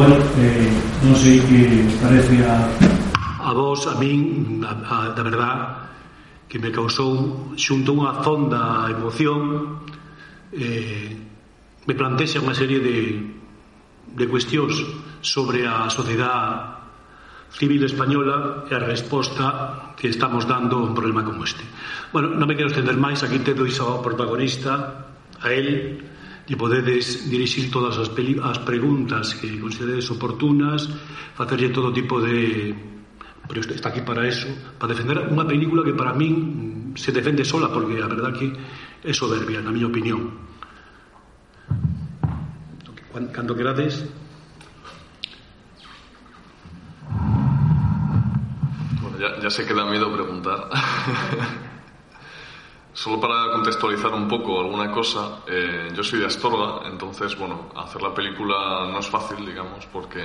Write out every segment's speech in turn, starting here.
Bueno, eh, non sei que parece a... A vos, a min, a, a, da verdad, que me causou xunto unha fonda emoción eh, me plantexa unha serie de, de cuestións sobre a sociedade civil española e a resposta que estamos dando a un problema como este. Bueno, non me quero estender máis, aquí te dois ao protagonista, a él, e podedes dirixir todas as, peli, as preguntas que consideredes oportunas, facerlle todo tipo de... Pero está aquí para eso, para defender unha película que para min se defende sola, porque a verdad que é soberbia, na miña opinión. Cando querades... Bueno, ya, ya que da miedo preguntar. Solo para contextualizar un poco alguna cosa, eh, yo soy de Astorga, entonces, bueno, hacer la película no es fácil, digamos, porque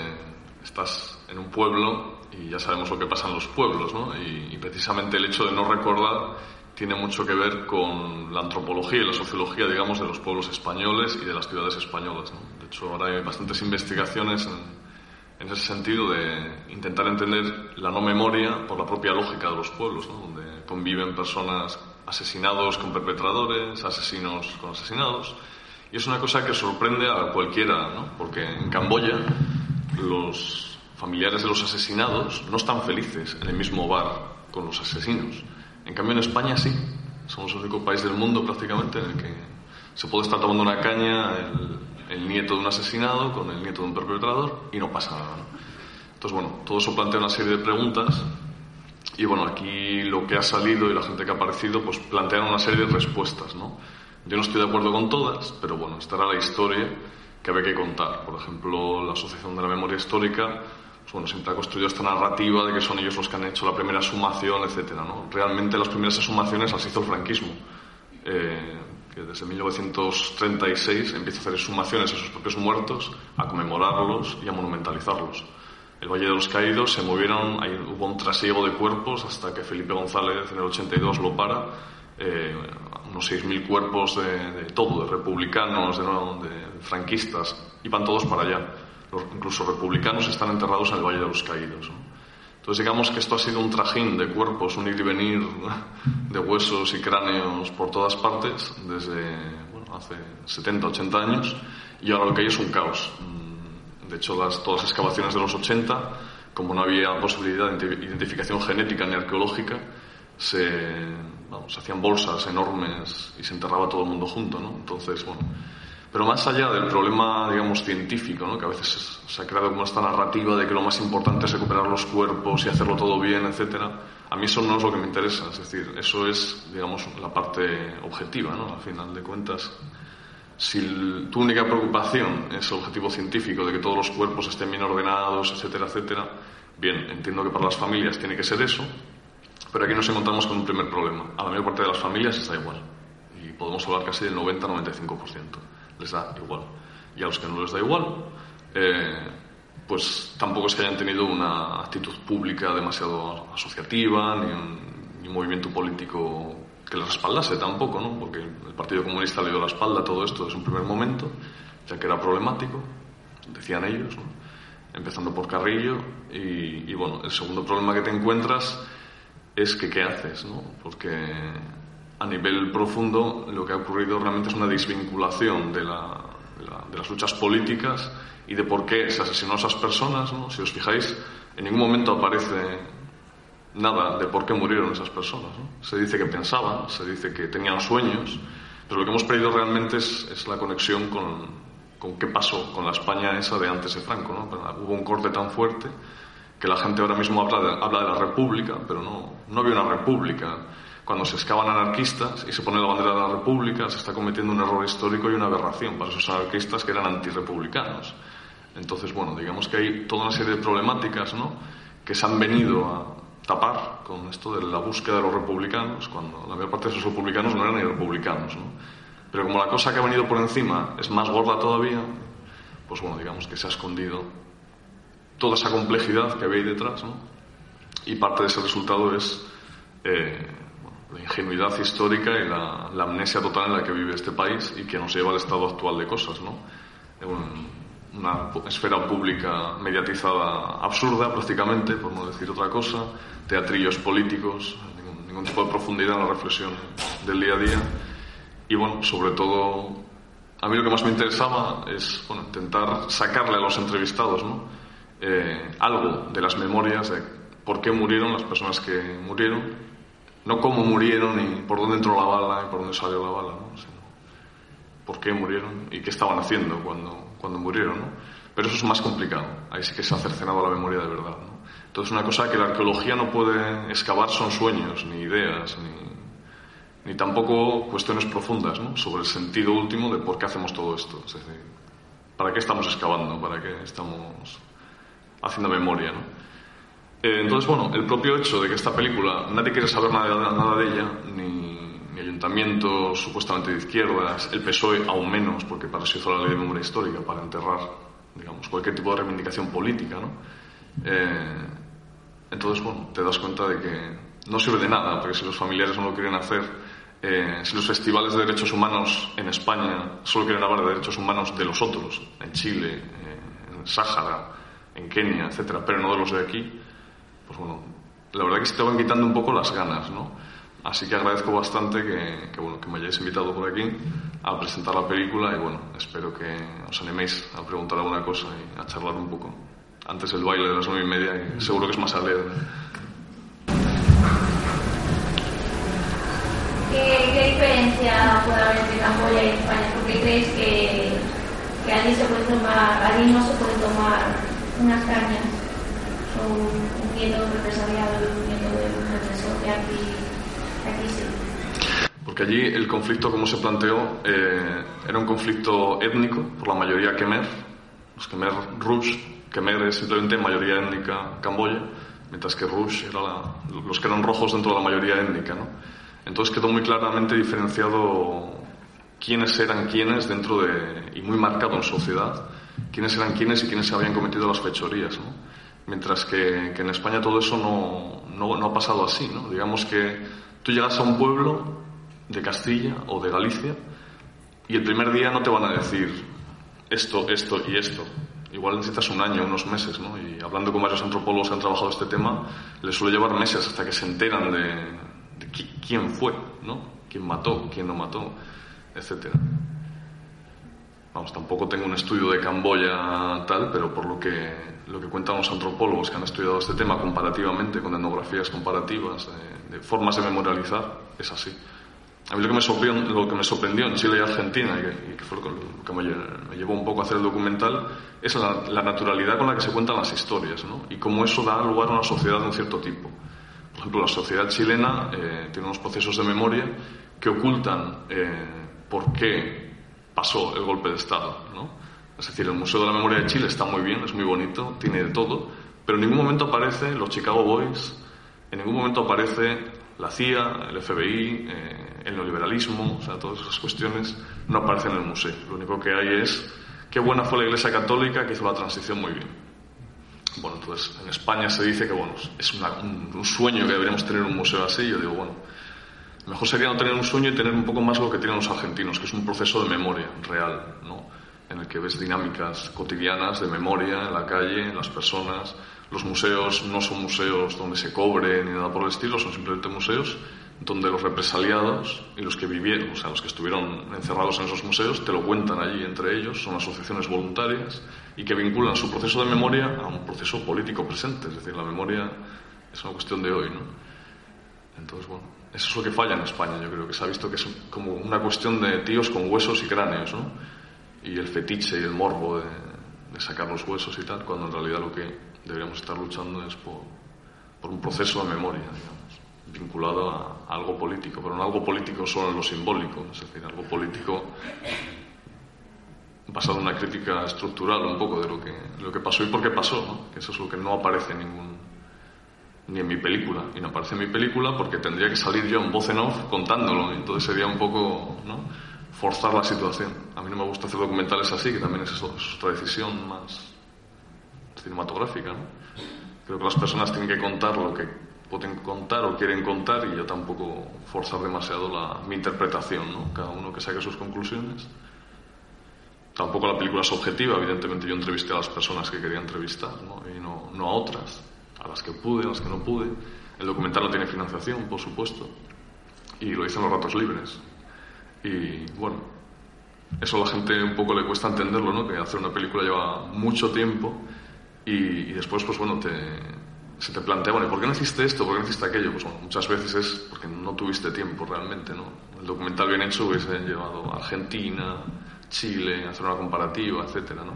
estás en un pueblo y ya sabemos lo que pasa en los pueblos, ¿no? Y, precisamente el hecho de no recordar tiene mucho que ver con la antropología y la sociología, digamos, de los pueblos españoles y de las ciudades españolas. De hecho, ahora hay bastantes investigaciones en, en ese sentido de intentar entender la no memoria por la propia lógica de los pueblos, donde conviven personas asesinados con perpetradores, asesinos con asesinados. Y es una cosa que sorprende a cualquiera, ¿no? porque en Camboya los familiares de los asesinados no están felices en el mismo bar con los asesinos. En cambio en España sí. Somos el único país del mundo prácticamente en el que se puede estar tomando una caña el, nieto de un asesinado con el nieto de un perpetrador y no pasa nada. Entonces, bueno, todo eso plantea una serie de preguntas y, bueno, aquí lo que ha salido y la gente que ha aparecido, pues plantean una serie de respuestas, ¿no? Yo no estoy de acuerdo con todas, pero bueno, esta era la historia que había que contar. Por ejemplo, la Asociación de la Memoria Histórica pues, bueno, siempre ha construido esta narrativa de que son ellos los que han hecho la primera sumación, etcétera, ¿no? Realmente las primeras sumaciones las hizo el franquismo. Eh, que desde 1936 empieza a hacer sumaciones a sus propios muertos, a conmemorarlos y a monumentalizarlos. El Valle de los Caídos se movieron, hubo un trasiego de cuerpos hasta que Felipe González en el 82 lo para, eh, unos 6.000 cuerpos de, todo, de republicanos, de, franquistas, iban todos para allá. Incluso republicanos están enterrados en el Valle de los Caídos. Entonces digamos que esto ha sido un trajín de cuerpos, un ir y venir de huesos y cráneos por todas partes desde hace 70, 80 años y ahora lo que hay es un caos. De hecho, las, todas las excavaciones de los 80, como no había posibilidad de identificación genética ni arqueológica, se, hacían bolsas enormes y se enterraba todo el mundo junto. ¿no? Entonces, bueno, pero más allá del problema, digamos, científico, ¿no? que a veces se ha creado como esta narrativa de que lo más importante es recuperar los cuerpos y hacerlo todo bien, etcétera, a mí eso no es lo que me interesa. Es decir, eso es, digamos, la parte objetiva, ¿no? Al final de cuentas, si tu única preocupación es el objetivo científico de que todos los cuerpos estén bien ordenados, etcétera, etcétera, bien, entiendo que para las familias tiene que ser eso, pero aquí nos encontramos con un primer problema. A la mayor parte de las familias está igual. Y podemos hablar casi del 90-95% les da igual. Y a los que no les da igual, eh, pues tampoco es que hayan tenido una actitud pública demasiado asociativa, ni un, movimiento político que les respaldase tampoco, ¿no? porque el Partido Comunista le dio la espalda a todo esto desde un primer momento, ya que era problemático, decían ellos, empezando por Carrillo, y, y, bueno, el segundo problema que te encuentras es que qué haces, ¿no? porque a nivel profundo lo que ha ocurrido realmente es una desvinculación de, las luchas políticas y de por qué se asesinó a esas personas. Si os fijáis, en ningún momento aparece nada de por qué murieron esas personas. Se dice que pensaban, se dice que tenían sueños, pero lo que hemos perdido realmente es, la conexión con, con, qué pasó con la España esa de antes de Franco. Hubo un corte tan fuerte que la gente ahora mismo habla de, la República, pero no, no había una República cuando se excavan anarquistas y se pone la bandera de la República, se está cometiendo un error histórico y una aberración para esos anarquistas que eran antirrepublicanos. Entonces, bueno, digamos que hay toda una serie de problemáticas ¿no? que se han venido a tapar con esto de la búsqueda de los republicanos, cuando la mayor parte de esos republicanos no eran ni republicanos. ¿no? Pero como la cosa que ha venido por encima es más gorda todavía, pues bueno, digamos que se ha escondido toda esa complejidad que había ahí detrás, ¿no? Y parte de ese resultado es eh, la ingenuidad histórica y la, amnesia total en la que vive este país y que nos lleva al estado actual de cosas, ¿no? una una esfera pública mediatizada absurda prácticamente, por no decir otra cosa, teatrillos políticos, ningún, ningún tipo de profundidad en la reflexión del día a día. Y bueno, sobre todo, a mí lo que más me interesaba es bueno, intentar sacarle a los entrevistados ¿no? Eh, algo de las memorias de por qué murieron las personas que murieron, no cómo murieron ni por dónde entró la bala y por dónde salió la bala, ¿no? sino por qué murieron y qué estaban haciendo cuando, cuando murieron. ¿no? Pero eso es más complicado, ahí sí que se ha cercenado la memoria de verdad. ¿no? Entonces, una cosa que la arqueología no puede excavar son sueños, ni ideas, ni, ni tampoco cuestiones profundas ¿no? sobre el sentido último de por qué hacemos todo esto. Es decir, ¿para qué estamos excavando? ¿Para qué estamos haciendo memoria? ¿no? Eh, entonces, bueno, el propio hecho de que esta película nadie quiere saber nada, nada de ella, ni, ni, ayuntamientos supuestamente de izquierdas, el PSOE aún menos, porque para eso hizo la ley de memoria histórica, para enterrar, digamos, cualquier tipo de reivindicación política, ¿no? Eh, entonces, bueno, te das cuenta de que no sirve de nada, porque si los familiares no lo quieren hacer, eh, si los festivales de derechos humanos en España solo quieren hablar de derechos humanos de los otros, en Chile, eh, en Sáhara, en Kenia, etcétera, pero no de los de aquí, pues bueno, la verdad que se te van quitando un poco las ganas, ¿no? Así que agradezco bastante que, que, me hayáis invitado por aquí a presentar la película y bueno, espero que os animéis a preguntar alguna cosa y a charlar un poco. Antes el baile de las nueve y media, que seguro que es más alegre. ¿Qué, ¿Qué, diferencia puede haber entre Camboya y España? ¿Por qué crees que, que allí se puede tomar, allí no se puede tomar unas cañas? O un, miedo represaliado un miedo de un represor que aquí. Porque allí el conflicto, como se planteó, eh, era un conflicto étnico por la mayoría Khmer, los Khmer Rouge, Khmer es simplemente mayoría étnica Camboya, mientras que Rouge era la, los que eran rojos dentro de la mayoría étnica, ¿no? Entonces quedó muy claramente diferenciado quiénes eran quiénes dentro de, y muy marcado en sociedad, quiénes eran quiénes y quiénes habían cometido las fechorías, ¿no? Mientras que, que, en España todo eso no, no, no, ha pasado así. Digamos que tú llegas a un pueblo de Castilla o de Galicia y el primer día no te van a decir esto, esto y esto. Igual necesitas un año, unos meses, ¿no? Y hablando con varios antropólogos que han trabajado este tema, les suele llevar meses hasta que se enteran de, quién fue, ¿no? Quién mató, quién no mató, etcétera. Vamos, tampoco tengo un estudio de Camboya tal, pero por lo que, lo que cuentan los antropólogos que han estudiado este tema comparativamente, con etnografías comparativas, de, de formas de memorializar, es así. A mí lo que me sorprendió, lo que me sorprendió en Chile y Argentina, y que, y que fue lo que, me, me, llevó un poco a hacer el documental, es la, la, naturalidad con la que se cuentan las historias, ¿no? Y cómo eso da lugar a una sociedad de un cierto tipo. Por ejemplo, la sociedad chilena eh, tiene unos procesos de memoria que ocultan eh, por qué pasó el golpe de Estado, ¿no? Es decir, el Museo de la Memoria de Chile está muy bien, es muy bonito, tiene de todo, pero en ningún momento aparece los Chicago Boys, en ningún momento aparece la CIA, el FBI, eh, el neoliberalismo, o sea, todas esas cuestiones no aparecen en el museo. Lo único que hay es qué buena fue la Iglesia Católica que hizo la transición muy bien. Bueno, entonces en España se dice que bueno, es un, un, sueño que deberíamos tener un museo así. Yo digo, bueno, mejor sería no tener un sueño y tener un poco más lo que tienen los argentinos, que es un proceso de memoria real, ¿no? en el que ves dinámicas cotidianas de memoria en la calle, en las personas. Los museos no son museos donde se cobre ni nada por el estilo, son simplemente museos donde los represaliados y los que vivieron, o sea, los que estuvieron encerrados en esos museos, te lo cuentan allí entre ellos, son asociaciones voluntarias y que vinculan su proceso de memoria a un proceso político presente, es decir, la memoria es una cuestión de hoy, ¿no? Entonces, bueno, eso es lo que falla en España, yo creo que se ha visto que es como una cuestión de tíos con huesos y cráneos, ¿no? Y el fetiche y el morbo de, sacar los huesos y tal, cuando en realidad lo que deberíamos estar luchando es por, por un proceso de memoria, digamos vinculado a, algo político, pero no algo político solo en lo simbólico, es decir, algo político basado en una crítica estructural un poco de lo que, de lo que pasó y por qué pasó, ¿no? que eso es lo que no aparece en ningún, ni en mi película, y no aparece en mi película porque tendría que salir yo en voz en off contándolo, y entonces sería un poco ¿no? forzar la situación. A mí no me gusta hacer documentales así, que también es, eso, es otra decisión más cinematográfica. ¿no? Creo que las personas tienen que contar lo que pueden contar o quieren contar y yo tampoco forzar demasiado la, mi interpretación, ¿no? cada uno que saque sus conclusiones tampoco la película es objetiva, evidentemente yo entrevisté a las personas que quería entrevistar ¿no? y no, no a otras, a las que pude, a las que no pude. El documental no tiene financiación, por supuesto, y lo hice en los ratos libres. Y bueno, eso a la gente un poco le cuesta entenderlo, ¿no? Que hacer una película lleva mucho tiempo y, después, pues bueno, se te plantea, bueno, ¿y por qué no hiciste esto? ¿Por qué no hiciste aquello? Pues bueno, muchas veces es porque no tuviste tiempo realmente, ¿no? El documental bien hecho hubiese llevado a Argentina, Chile, hacer una comparativa, etcétera, ¿no?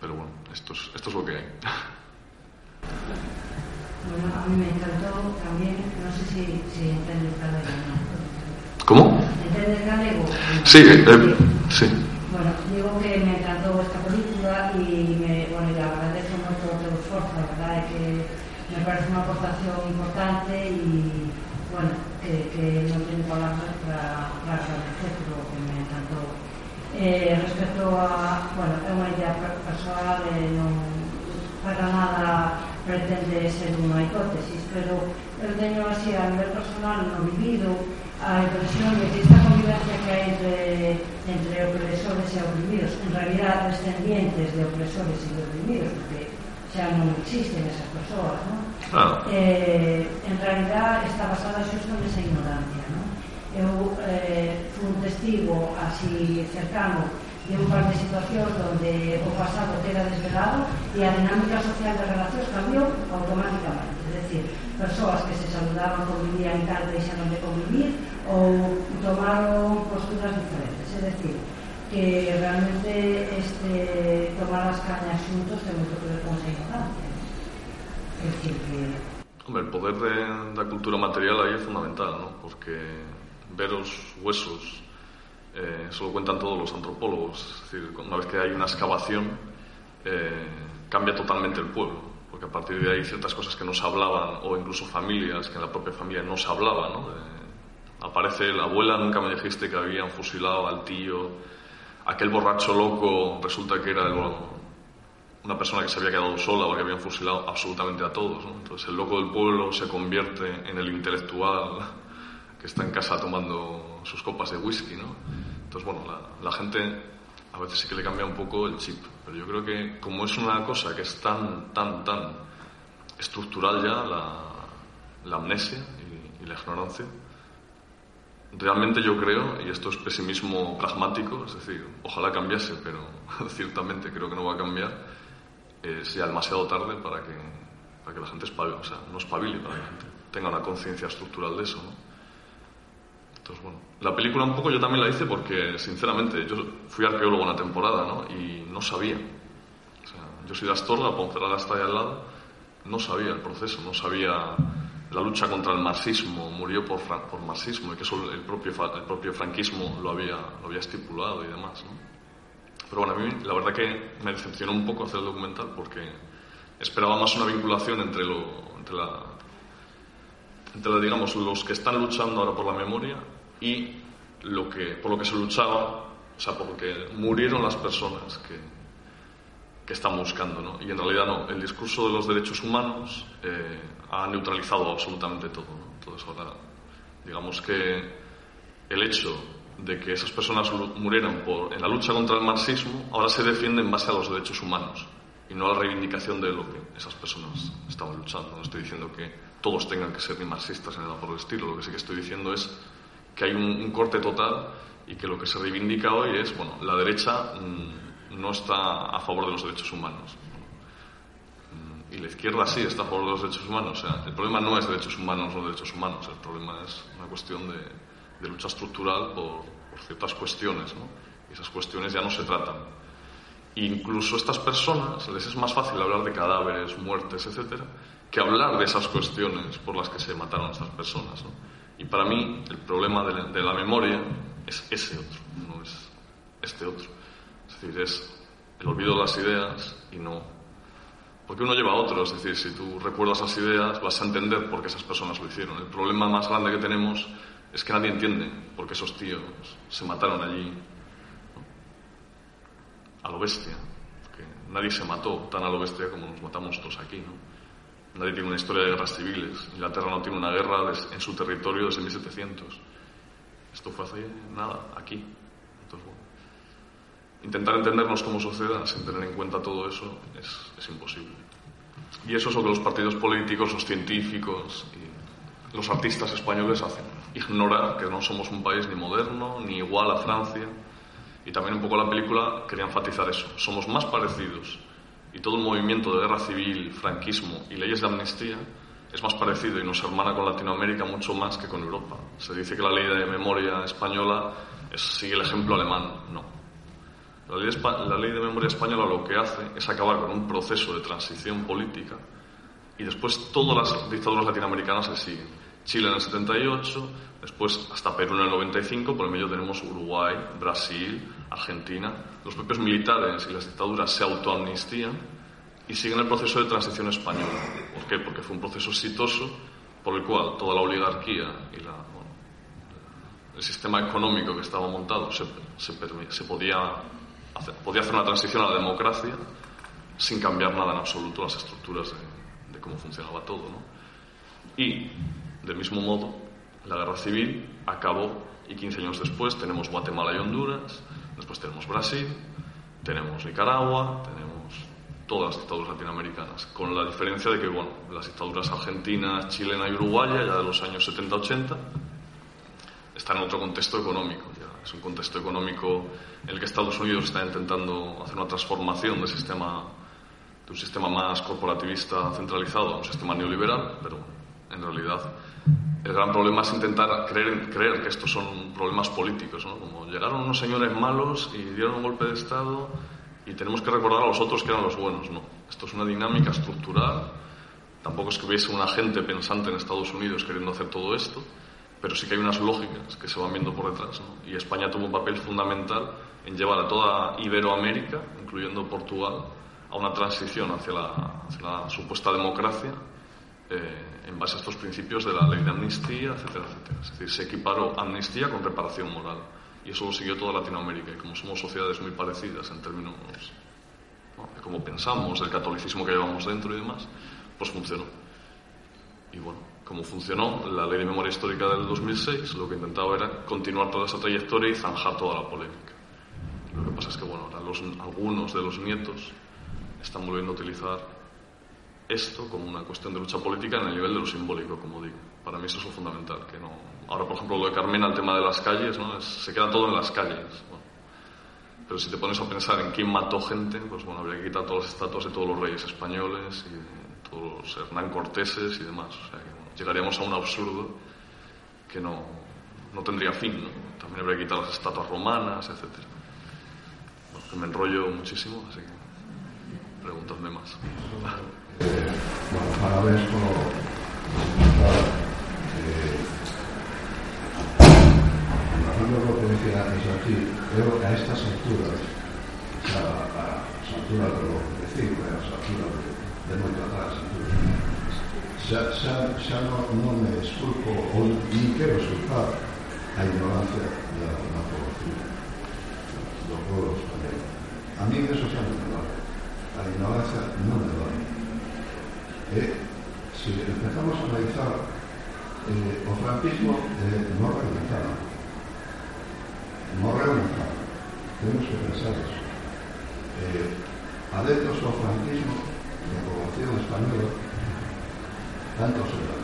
Pero bueno, esto es, esto es lo que hay. A mí me encantó también, no sé si, si entiendes ¿Cómo? ¿Entiendes galego? Sí, eh, sí. Bueno, digo que me encantó esta película y me, bueno, le agradezco mucho el esfuerzo, la verdad es que me parece una aportación importante y bueno, que, que no tiene palabras para, para agradecer, pero que me encantó. Eh, respecto a, bueno, é unha idea personal, eh, non para nada pretende ser unha hipótesis, pero eu teño así a nivel personal no vivido a impresión de que esta convivencia que hai entre, entre opresores e oprimidos, en realidad descendientes de opresores e de oprimidos, porque xa non existen esas persoas, non? Ah. Eh, en realidad está basada xusto nesa ignorancia, non? Eu eh, fui un testigo así cercano de un par de situacións onde o pasado queda desvelado e a dinámica social de relacións cambiou automáticamente. É dicir, persoas que se saludaban, convivían e tal, deixaron de convivir ou tomaron posturas diferentes. É dicir, que realmente este, tomar as cañas xuntos ten moito que ver con esa importancia. É dicir, que... Hombre, o poder de, da cultura material aí é fundamental, ¿no? porque ver os huesos eh, eso lo cuentan todos los antropólogos. Es decir, una vez que hay una excavación, eh, cambia totalmente el pueblo, porque a partir de ahí ciertas cosas que no se hablaban, o incluso familias que en la propia familia no se hablaba, ¿no? De, aparece la abuela, nunca me dijiste que habían fusilado al tío, aquel borracho loco resulta que era una persona que se había quedado sola porque habían fusilado absolutamente a todos. Entonces el loco del pueblo se convierte en el intelectual que está en casa tomando sus copas de whisky, ¿no? Entonces, bueno, la, la, gente a veces sí que le cambia un poco el chip, pero yo creo que como es una cosa que es tan, tan, tan estructural ya, la, amnesia y, la ignorancia, realmente yo creo, y esto es pesimismo pragmático, es decir, ojalá cambiase, pero ciertamente creo que no va a cambiar, es ya demasiado tarde para que, para que la gente espabile, o sea, no espabile, para que la gente tenga una conciencia estructural de eso, ¿no? Entonces, bueno, la película un poco yo también la hice porque, sinceramente, yo fui arqueólogo una temporada, ¿no? Y no sabía. O sea, yo soy de Astorga, Ponferrada está ahí al lado, no sabía el proceso, no sabía la lucha contra el marxismo, murió por, por marxismo y que eso el propio, el propio franquismo lo había, lo había estipulado y demás, ¿no? Pero bueno, a mí la verdad que me decepcionó un poco hacer el documental porque esperaba más una vinculación entre, lo, entre la entre digamos los que están luchando ahora por la memoria y lo que, por lo que se luchaba, o sea, por lo que murieron las personas que, que están buscando, ¿no? Y en realidad no, el discurso de los derechos humanos eh, ha neutralizado absolutamente todo, ¿no? Entonces ahora, digamos que el hecho de que esas personas murieran por, en la lucha contra el marxismo ahora se defiende en base a los derechos humanos y no a la reivindicación de lo que esas personas estaban luchando. No estoy diciendo que todos tengan que ser ni marxistas ni nada por el estilo, lo que sí que estoy diciendo es que hay un, corte total y que lo que se reivindica hoy es, bueno, la derecha mmm, no está a favor de los derechos humanos. Y la izquierda sí está a favor de los derechos humanos. O sea, el problema no es derechos humanos o derechos humanos, el problema es una cuestión de, lucha estructural por, ciertas cuestiones, ¿no? Y esas cuestiones ya no se tratan. Incluso a estas personas les es más fácil hablar de cadáveres, muertes, etcétera, que hablar de esas cuestiones por las que se mataron a estas personas, ¿no? Y para mí el problema de la, de la, memoria es ese otro, no es este otro. Es decir, es el olvido de las ideas y no... Porque uno lleva a otro, es decir, si tú recuerdas las ideas vas a entender por qué esas personas lo hicieron. El problema más grande que tenemos es que nadie entiende por qué esos tíos se mataron allí ¿no? a lo bestia. Porque nadie se mató tan a lo bestia como nos matamos todos aquí, ¿no? Nadie tiene una historia de guerras civiles. Inglaterra no tiene una guerra en su territorio desde 1700. Esto fue hace nada, aquí. Intentar entendernos como sociedad sin tener en cuenta todo eso es, es imposible. Y eso es lo que los partidos políticos, los científicos y los artistas españoles hacen. Ignorar que no somos un país ni moderno, ni igual a Francia. Y también un poco la película quería enfatizar eso. Somos más parecidos. Y todo el movimiento de guerra civil, franquismo y leyes de amnistía es más parecido y nos hermana con Latinoamérica mucho más que con Europa. Se dice que la ley de memoria española sigue el ejemplo alemán. No. La ley, de, memoria española lo que hace es acabar con un proceso de transición política y después todas las dictaduras latinoamericanas le siguen. Chile en el 78, después hasta Perú en el 95, por el medio tenemos Uruguay, Brasil, Argentina. Los propios militares y las dictaduras se autoamnistían y siguen el proceso de transición española. ¿Por qué? Porque fue un proceso exitoso por el cual toda la oligarquía y la, el sistema económico que estaba montado se, se, podía, hacer, podía hacer una transición a la democracia sin cambiar nada en absoluto las estructuras de, cómo funcionaba todo. ¿no? Y, del mismo modo, la guerra civil acabó y 15 años después tenemos Guatemala y Honduras, después tenemos Brasil, tenemos Nicaragua, tenemos todas las dictaduras latinoamericanas, con la diferencia de que, bueno, las dictaduras argentinas, chilena y uruguaya, ya de los años 70-80, está en otro contexto económico. Ya. Es un contexto económico en el que Estados Unidos está intentando hacer una transformación de un sistema más corporativista centralizado a un sistema neoliberal, pero en realidad el gran problema es intentar creer, creer que estos son problemas políticos, ¿no? como llegaron unos señores malos y dieron un golpe de Estado y tenemos que recordar a los otros que eran los buenos. No, esto es una dinámica estructural. Tampoco es que hubiese una gente pensante en Estados Unidos queriendo hacer todo esto pero sí que hay unas lógicas que se van viendo por detrás. Y España tuvo un papel fundamental en llevar a toda Iberoamérica, incluyendo Portugal, a una transición hacia la, supuesta democracia eh, en base a estos principios de la ley de amnistía, etcétera, etcétera. Es decir, se equiparó amnistía con reparación moral. Y eso lo siguió toda Latinoamérica. Y como somos sociedades muy parecidas en términos de cómo pensamos, del catolicismo que llevamos dentro y demás, pues funcionó. Y bueno, como funcionó la ley de memoria histórica del 2006, lo que intentaba era continuar toda esa trayectoria y zanjar toda la polémica. Lo que pasa es que, bueno, algunos de los nietos están volviendo a utilizar esto como una cuestión de lucha política en el nivel de lo simbólico, como digo. Para mí eso es lo fundamental. Que no... Ahora, por ejemplo, lo de Carmena, el tema de las calles, ¿no? se queda todo en las calles. Pero si te pones a pensar en quién mató gente, pues bueno, habría que quitar todas las estatuas de todos los reyes españoles y todos los Hernán Corteses y demás. O sea, que, llegaríamos a un absurdo que no, no tendría fin. ¿no? También habría que quitar las estatuas romanas, etc. Bueno, que me enrollo muchísimo, así que pregúntame más. Eh, bueno, parabéns por eh, lo que decía antes aquí, creo que a estas alturas, o sea, a las alturas de lo que decimos, a las alturas de, de moito atrás, xa, xa, xa non me esculpo ou ni quero esculpar a ignorancia da, da poboación do povo español a mí eso xa non me vale. A ignorancia non me vale eh, se empezamos a analizar eh, o franquismo eh, non realizaba. Non realizaba. Temos que pensar eso. Eh, adeptos ao franquismo da población española tanto será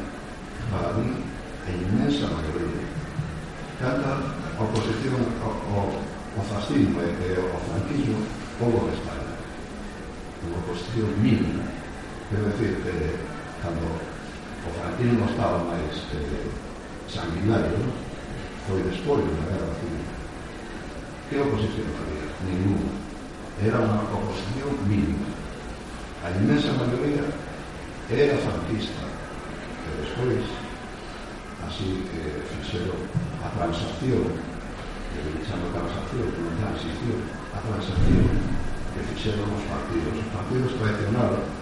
para mí a inmensa maioría tanta oposición ao, ao, fascismo eh, eh, e ao franquismo houve de España. Unha oposición mínima. Quero decir que cando o Frankino non estaba máis eh, sanguinario, non? foi despois da guerra civil. Que oposición había? Ninguna. Era unha oposición mínima. A inmensa maioría era franquista. E despois, así que fixeron a transacción, que chamo transacción, que non transición, a transacción que fixeron os partidos. Os partidos tradicionales,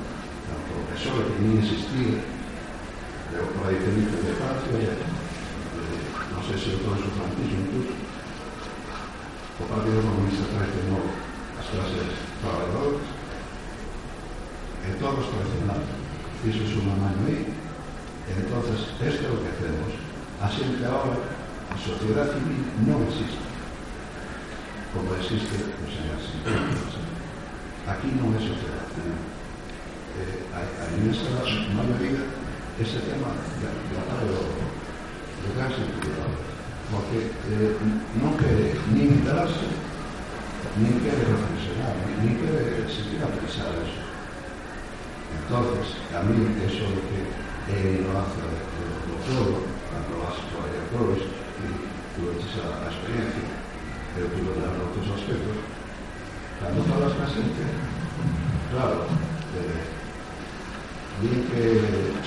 tanto o PSOE que nin existía pero por aí que dice de Francia e non sei se o todo eso franquismo incluso o Partido Comunista traicionou as clases trabajadoras e todos traicionados fixo unha mano aí Entonces, esto es lo que hacemos. Así que ahora la sociedad civil no existe. como existe pues, en las Aquí no es sociedad. eh, a en esta más medida ese tema tratado do cáncer privado porque eh, non quere nin darse nin quere reflexionar nin quere siquiera pensar eso. Entonces a mí eso de que é eh, ignorancia do todo cando vas por aí a pueblos e tuve esa experiencia pero tuve dar outros aspectos. Cando falas na xente claro eh, bien que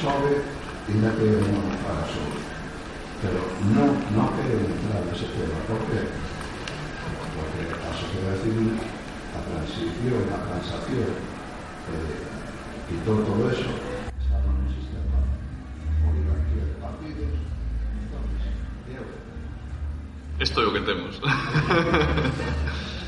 chove, tiene que no para solo. Pero no, no quieren entrar en ese tema. ¿Por qué? Porque la sociedad civil, la transición, la transacción, eh, quitó todo eso, estaba en un sistema oligarquía de partidos. Entonces. Esto é o que temos.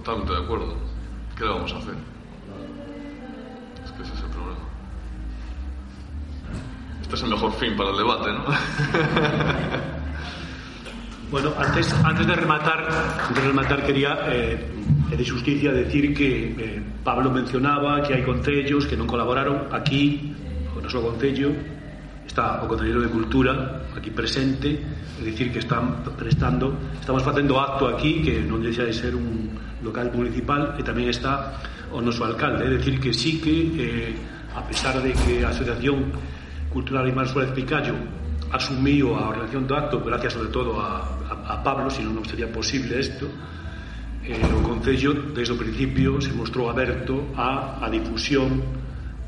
Totalmente de acuerdo. ¿Qué le vamos a hacer? Es que ese es el problema. Este es el mejor fin para el debate, ¿no? Bueno, antes, antes de rematar, antes de rematar quería eh, de justicia decir que eh, Pablo mencionaba que hai concellos que non colaboraron aquí, o noso concello está o Concelleiro de Cultura aquí presente, é dicir que están prestando, estamos facendo acto aquí que non deixa de ser un local municipal e tamén está o noso alcalde, é dicir que sí que eh, a pesar de que a Asociación Cultural Imán Suárez Picallo asumiu a organización do acto gracias sobre todo a, a, a Pablo, senón non sería posible isto eh, o Concello desde o principio se mostrou aberto a, a difusión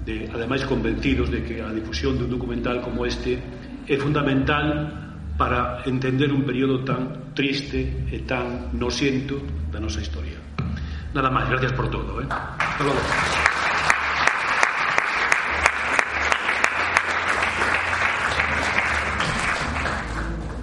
de, ademais convencidos de que a difusión dun documental como este é fundamental para entender un período tan triste e tan nosiento da nosa historia. Nada máis, gracias por todo. Eh? Hasta logo.